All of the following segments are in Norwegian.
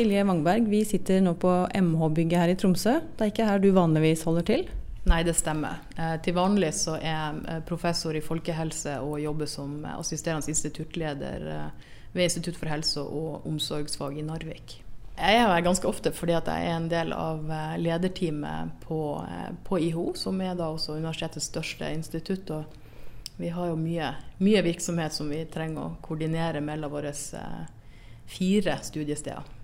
Silje Wangberg, vi sitter nå på MH-bygget her i Tromsø. Det er ikke her du vanligvis holder til? Nei, det stemmer. Eh, til vanlig så er jeg eh, professor i folkehelse og jobber som assisterende instituttleder eh, ved Institutt for helse og omsorgsfag i Narvik. Jeg er her ganske ofte fordi jeg er en del av lederteamet på, på IHO, som er da også universitetets største institutt. og Vi har jo mye, mye virksomhet som vi trenger å koordinere mellom våre fire studiesteder.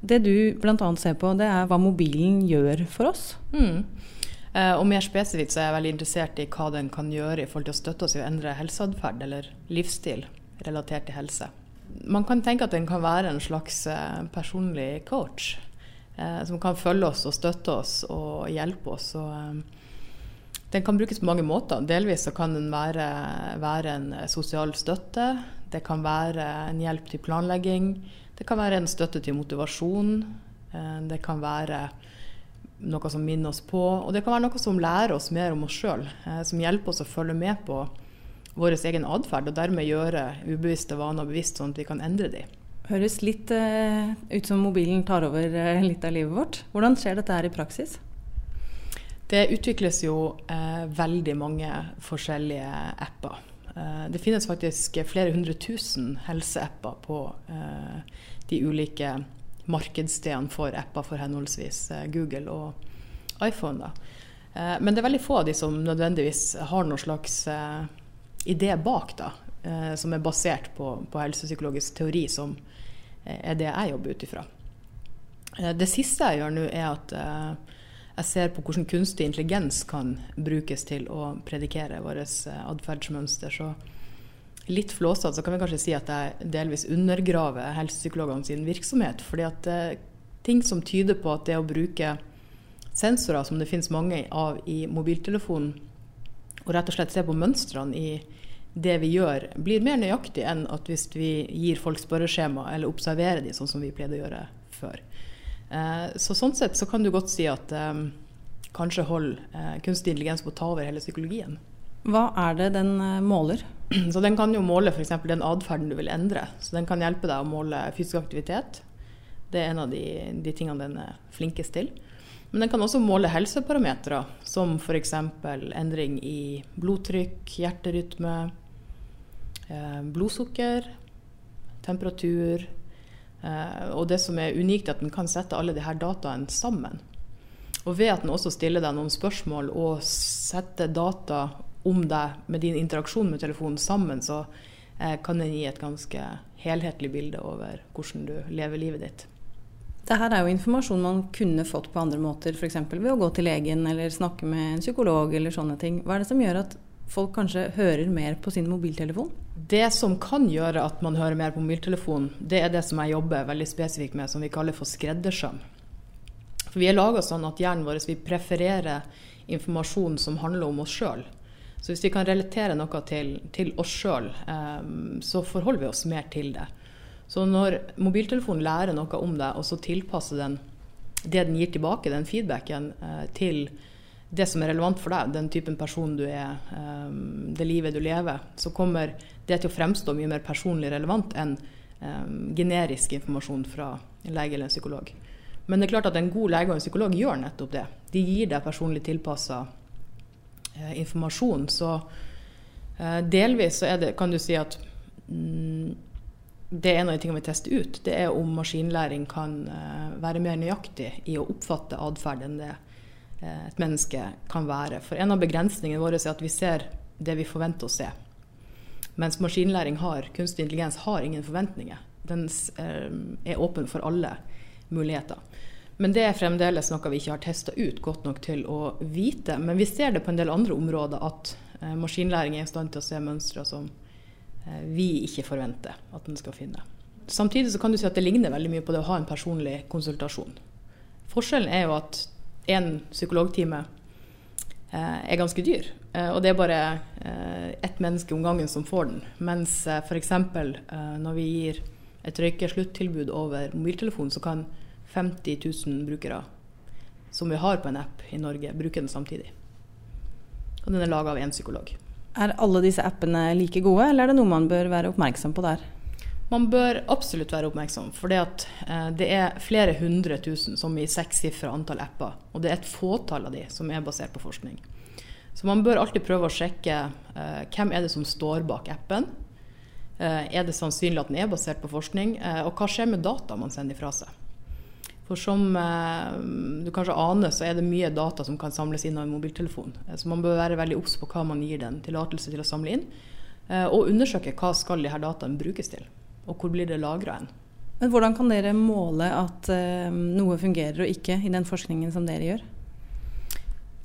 Det du bl.a. ser på, det er hva mobilen gjør for oss? Mm. Eh, og mer spesifikt så er jeg veldig interessert i hva den kan gjøre i forhold til å støtte oss i å endre helseatferd eller livsstil relatert til helse. Man kan tenke at den kan være en slags eh, personlig coach. Eh, som kan følge oss og støtte oss og hjelpe oss. Og, den kan brukes på mange måter. Delvis så kan den være, være en sosial støtte. Det kan være en hjelp til planlegging. Det kan være en støtte til motivasjon. Det kan være noe som minner oss på. Og det kan være noe som lærer oss mer om oss sjøl, eh, som hjelper oss å følge med på vår egen atferd, og dermed gjøre ubevisste vaner bevisst, sånn at vi kan endre de. Høres litt uh, ut som mobilen tar over litt av livet vårt. Hvordan skjer dette her i praksis? Det utvikles jo eh, veldig mange forskjellige apper. Det finnes faktisk flere hundre tusen helseapper på de ulike markedsstedene for apper for henholdsvis eh, Google og iPhone. Eh, men det er veldig få av de som nødvendigvis har noen slags eh, idé bak, da, som er basert på, på helsepsykologisk teori, som er det jeg jobber ut ifra. Det siste jeg gjør nå, er at jeg ser på hvordan kunstig intelligens kan brukes til å predikere våre atferdsmønster. Så litt flåsete så kan vi kanskje si at jeg delvis undergraver helsepsykologene sin virksomhet. fordi at eh, ting som tyder på at det å bruke sensorer, som det finnes mange av i mobiltelefonen, og rett og slett se på mønstrene i det vi gjør, blir mer nøyaktig enn at hvis vi gir folk spørreskjema eller observerer de sånn som vi pleide å gjøre før. Eh, så sånn sett så kan du godt si at eh, kanskje hold eh, kunstig intelligens på å ta over hele psykologien. Hva er det den måler? Så Den kan jo måle f.eks. den atferden du vil endre. Så Den kan hjelpe deg å måle fysisk aktivitet. Det er en av de, de tingene den er flinkest til. Men den kan også måle helseparametere, som f.eks. endring i blodtrykk, hjerterytme, eh, blodsukker, temperatur. Eh, og det som er unikt, er at den kan sette alle disse dataene sammen. Og ved at den også stiller deg noen spørsmål og setter data om deg med din interaksjon med telefonen sammen, så eh, kan den gi et ganske helhetlig bilde over hvordan du lever livet ditt. Dette er jo informasjon man kunne fått på andre måter, f.eks. ved å gå til legen eller snakke med en psykolog eller sånne ting. Hva er det som gjør at folk kanskje hører mer på sin mobiltelefon? Det som kan gjøre at man hører mer på mobiltelefonen, det er det som jeg jobber veldig spesifikt med, som vi kaller for skreddersøm. For vi er laga sånn at hjernen vår vi prefererer informasjon som handler om oss sjøl. Så hvis vi kan relatere noe til, til oss sjøl, eh, så forholder vi oss mer til det. Så når mobiltelefonen lærer noe om deg, og så tilpasser den det den gir tilbake, den feedbacken, eh, til det som er relevant for deg, den typen person du er, um, det livet du lever, så kommer det til å fremstå mye mer personlig relevant enn um, generisk informasjon fra en lege eller en psykolog. Men det er klart at en god lege og en psykolog gjør nettopp det. De gir deg personlig tilpassa eh, informasjon. Så eh, delvis så er det, kan du si at mm, det er en av de tingene vi tester ut. Det er om maskinlæring kan eh, være mer nøyaktig i å oppfatte atferd enn det eh, et menneske kan være. For en av begrensningene våre er at vi ser det vi forventer å se. Mens maskinlæring har, kunstig intelligens har ingen forventninger. Den eh, er åpen for alle muligheter. Men det er fremdeles noe vi ikke har testa ut godt nok til å vite. Men vi ser det på en del andre områder at eh, maskinlæring er i stand til å se mønstre som eh, vi ikke forventer at den skal finne. Samtidig så kan du si at det ligner veldig mye på det å ha en personlig konsultasjon. Forskjellen er jo at én psykologtime eh, er ganske dyr. Eh, og det er bare eh, ett menneske om gangen som får den. Mens f.eks. Når vi gir et røykesluttilbud over mobiltelefon, så kan 50 000 brukere som vi har på en app i Norge, bruke den samtidig. Og den er laga av én psykolog. Er alle disse appene like gode, eller er det noe man bør være oppmerksom på der? Man bør absolutt være oppmerksom, for det, eh, det er flere hundre tusen som i sekssifra antall apper. Og det er et fåtall av de som er basert på forskning. Så man bør alltid prøve å sjekke eh, hvem er det som står bak appen. Eh, er det sannsynlig at den er basert på forskning? Eh, og hva skjer med data man sender fra seg? For som eh, du kanskje aner, så er det mye data som kan samles inn av en mobiltelefon. Eh, så man bør være veldig obs på hva man gir den tillatelse til å samle inn. Og undersøke hva skal de her dataene brukes til og hvor blir det lagra hen. Men Hvordan kan dere måle at uh, noe fungerer og ikke i den forskningen som dere gjør?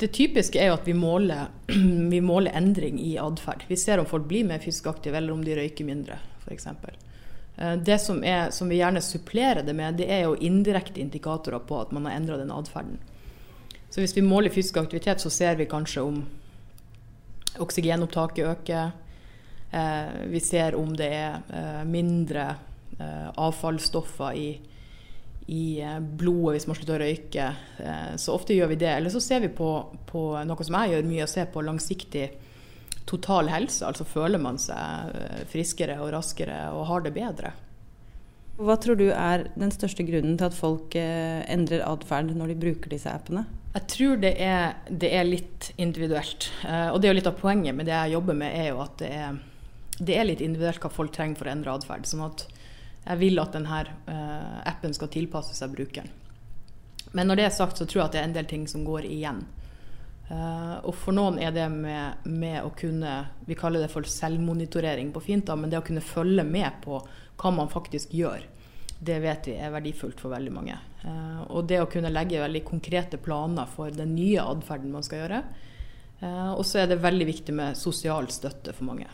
Det typiske er jo at vi måler, vi måler endring i atferd. Vi ser om folk blir mer fysisk aktive, eller om de røyker mindre, f.eks. Eh, det som, er, som, vi gjerne supplerer det med, det er jo indirekte indikatorer på at man har endra den atferden. Så hvis vi måler fysisk aktivitet, så ser vi kanskje om oksygenopptaket øker, Eh, vi ser om det er eh, mindre eh, avfallsstoffer i, i blodet hvis man slutter å røyke. Så ofte gjør vi det. Eller så ser vi på, på noe som jeg gjør mye, og ser på langsiktig total helse. Altså føler man seg friskere og raskere og har det bedre. Hva tror du er den største grunnen til at folk endrer atferd når de bruker disse appene? Jeg tror det er, det er litt individuelt. Og det er jo litt av poenget med det jeg jobber med, er jo at det er det er litt individuelt hva folk trenger for å endre atferd. Sånn at jeg vil at denne uh, appen skal tilpasse seg brukeren. Men når det er sagt, så tror jeg at det er en del ting som går igjen. Uh, og for noen er det med, med, å kunne Vi kaller det for selvmonitorering på fint, da, men det å kunne følge med på hva man faktisk gjør, det vet vi er verdifullt for veldig mange. Uh, og det å kunne legge veldig konkrete planer for den nye atferden man skal gjøre. Og så er det veldig viktig med sosial støtte for mange.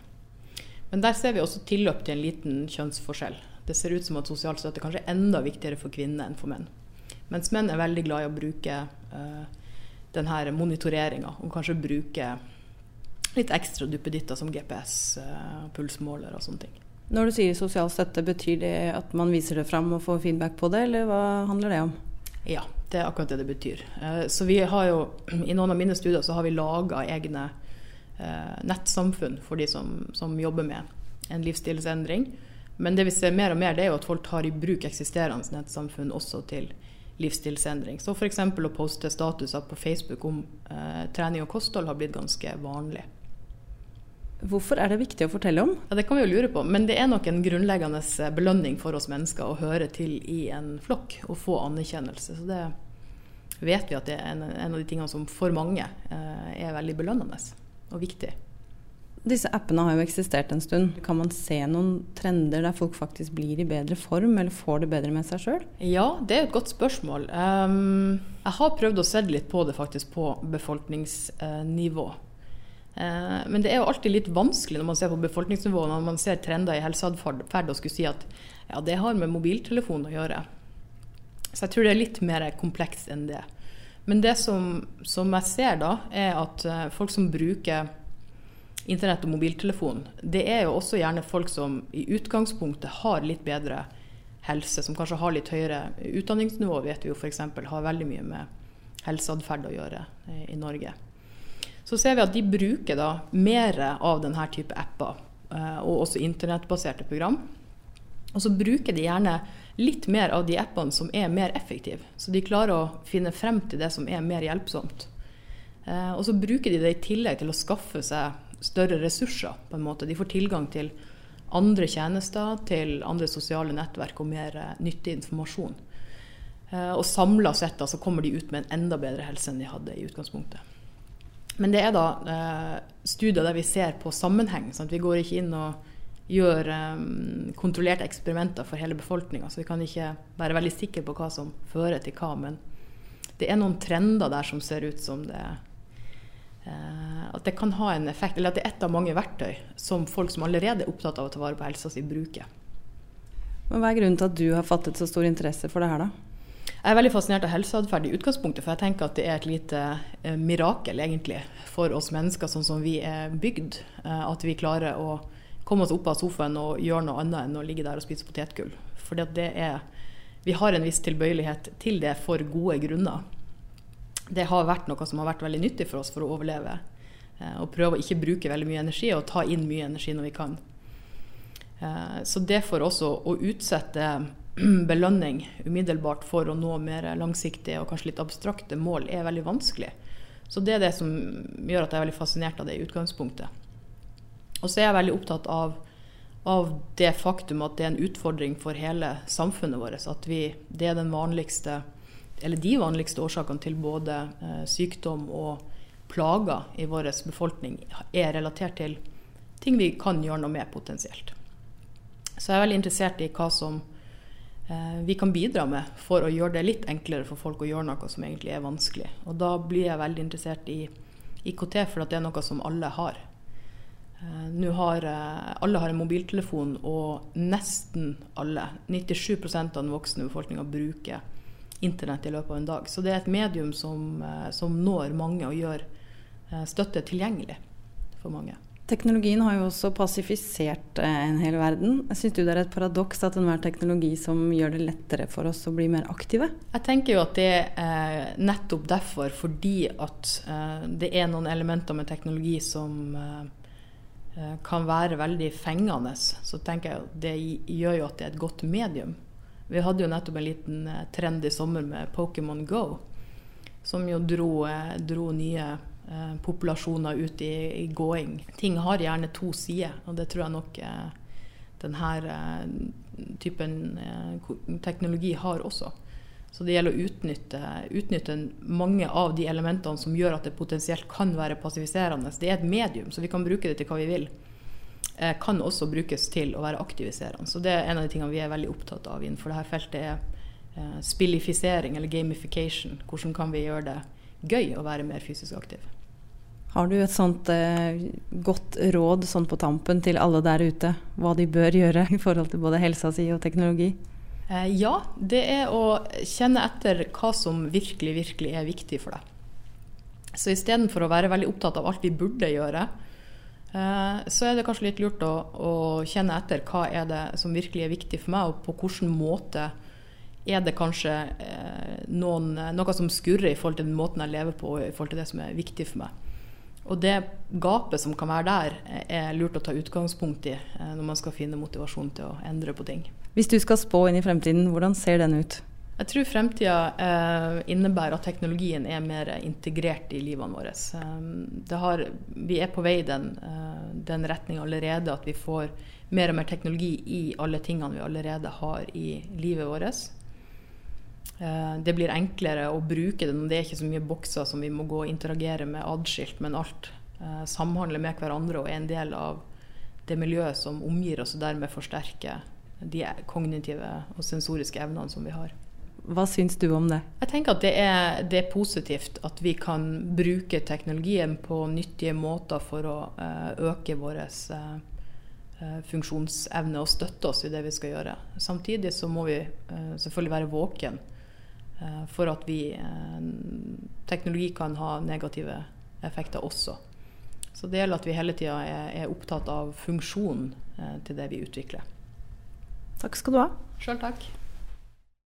Men der ser vi også tilløp til en liten kjønnsforskjell. Det ser ut som at sosial støtte kanskje er enda viktigere for kvinner enn for menn. Mens menn er veldig glad i å bruke uh, denne monitoreringa, og kanskje bruke litt ekstra duppeditter som GPS, uh, eh, pulsmåler og sånne ting. Når du sier sosial støtte, betyr det at man viser det fram og får feedback på det, eller hva handler det om? Ja, det er akkurat det det betyr. Uh, så vi har jo, I noen av mine studier så har vi laga egne Eh, nettsamfunn for de som, som, jobber med en livsstilsendring. Men det vi ser mer og mer, det er jo at folk tar i bruk eksisterende nettsamfunn også til livsstilsendring. Så f.eks. å poste statuser på Facebook om eh, trening og kosthold har blitt ganske vanlig. Hvorfor er det viktig å fortelle om? Ja, Det kan vi jo lure på, men det er nok en grunnleggende eh, belønning for oss mennesker å høre til i en flokk og få anerkjennelse. Så det vet vi at det er en, en av de tingene som for mange eh, er veldig belønnende og viktig. Disse appene har jo eksistert en stund. Kan man se noen trender der folk faktisk blir i bedre form, eller får det bedre med seg sjøl? Ja, det er et godt spørsmål. Um, jeg har prøvd å se litt på det faktisk på befolkningsnivå. Uh, men det er jo alltid litt vanskelig når man ser på befolkningsnivå, når man ser trender i helseatferd, og skulle si at ja, det har med mobiltelefon å gjøre. Så jeg tror det er litt mer komplekst enn det. Men det som, som, jeg ser da, er at eh, folk som bruker internett og mobiltelefon, det er jo også gjerne folk som i utgangspunktet har litt bedre helse, som kanskje har litt høyere utdanningsnivå, vet vi jo f.eks. har veldig mye med helseatferd å gjøre eh, i Norge. Så ser vi at de bruker da mer av denne type apper, eh, og også internettbaserte program. Og så bruker de gjerne litt mer av de appene som er mer effektive. Så de klarer å finne frem til det som er mer hjelpsomt. Eh, og så bruker de det i tillegg til å skaffe seg større ressurser. på en måte. De får tilgang til andre tjenester, til andre sosiale nettverk og mer eh, nyttig informasjon. Eh, og samla sett så kommer de ut med en enda bedre helse enn de hadde i utgangspunktet. Men det er da studier der vi ser på sammenheng. Sant? Vi går ikke inn og gjør um, kontrollerte eksperimenter for hele befolkninga. Så vi kan ikke være veldig sikre på hva som fører til hva. Men det er noen trender der som ser ut som det uh, At det kan ha en effekt. Eller at det er ett av mange verktøy som folk som allerede er opptatt av å ta vare på helsa si, bruker. Men Hva er grunnen til at du har fattet så stor interesse for det her, da? Jeg er veldig fascinert av helseatferd i utgangspunktet, for jeg tenker at det er et lite eh, mirakel egentlig for oss mennesker sånn som vi er bygd. Eh, at vi klarer å komme oss opp av sofaen og gjøre noe annet enn å ligge der og spise potetgull. For Vi har en viss tilbøyelighet til det for gode grunner. Det har vært noe som har vært veldig nyttig for oss for å overleve. Eh, og prøve å ikke bruke veldig mye energi og ta inn mye energi når vi kan. Eh, så det for også å utsette belønning umiddelbart for å nå mer langsiktige og kanskje litt abstrakte mål, er veldig vanskelig. Så det er det som gjør at jeg er veldig fascinert av det i utgangspunktet. Og så er jeg veldig opptatt av, av det faktum at det er en utfordring for hele samfunnet vårt. At vi, det er den vanligste, eller de vanligste årsakene til både eh, sykdom og plager i vår befolkning er relatert til ting vi kan gjøre noe med potensielt. Så jeg er veldig interessert i hva som Eh, vi kan bidra med for å gjøre det litt enklere for folk å gjøre noe som egentlig er vanskelig. Og da blir jeg veldig interessert i IKT, for det er noe som alle har. Eh, nå har eh, alle har en mobiltelefon, og nesten alle, 97% av den voksne befolkninga, bruker internett i løpet av en dag. Så det er et medium som, som når mange og gjør støtte tilgjengelig for mange. Teknologien har jo også pasifisert eh, en hel verden. Syns du det er et paradoks at enhver teknologi som gjør det lettere for oss å bli mer aktive? Jeg tenker jo at det er nettopp derfor, fordi at eh, det er noen elementer med teknologi som eh, kan være veldig fengende, så tenker jeg at det gjør jo at det er et godt medium. Vi hadde jo nettopp en liten trend i sommer med Pokémon Go, som jo dro, dro nye eh, populasjoner ut i, i, gåing. Ting har gjerne to sider, og det tror jeg nok eh, denne eh, typen eh, teknologi har også. Så det gjelder å utnytte, utnytte, mange av de elementene som gjør at det potensielt kan være passiviserende. Det er et medium, så vi kan bruke det til hva vi vil. Eh, kan også brukes til å være aktiviserende. Så det er en av de tingene vi er veldig opptatt av innenfor dette feltet. er eh, Spillifisering eller gamification. Hvordan kan vi gjøre det gøy å være mer fysisk aktiv? Har du et sånt eh, godt råd sånn på tampen til alle der ute, hva de bør gjøre i forhold til både helsa si og teknologi? Eh, ja, det er å kjenne etter hva som virkelig, virkelig er viktig for deg. Så istedenfor å være veldig opptatt av alt vi burde gjøre, eh, så er det kanskje litt lurt å, å, kjenne etter hva er det som virkelig er viktig for meg, og på hvilken måte er det kanskje eh, noen, noe som skurrer i forhold til den måten jeg lever på, i forhold til det som er viktig for meg. Og det gapet som kan være der, er lurt å ta utgangspunkt i når man skal finne motivasjon til å endre på ting. Hvis du skal spå inn i fremtiden, hvordan ser den ut? Jeg tror fremtida eh, innebærer at teknologien er mer integrert i livene våre. Eh, har, vi er på vei i den, eh, den retninga allerede, at vi får mer og mer teknologi i alle tingene vi allerede har i livet vårt. Eh, det blir enklere å bruke det. Det er ikke så mye bokser som vi må gå og interagere med adskilt, men alt samhandler med hverandre og er en del av det miljøet som omgir oss, og dermed forsterker de kognitive og sensoriske evnene som vi har. Hva syns du om det? Jeg tenker at det er, det er positivt at vi kan bruke teknologien på nyttige måter for å uh, øke vår uh, funksjonsevne og støtte oss i det vi skal gjøre. Samtidig så må vi selvfølgelig være våken Eh, for at vi eh, Teknologi kan ha negative effekter også. Så det gjelder at vi hele tida er, er, opptatt av funksjonen eh, til det vi utvikler. Takk skal du ha. Sjøl takk.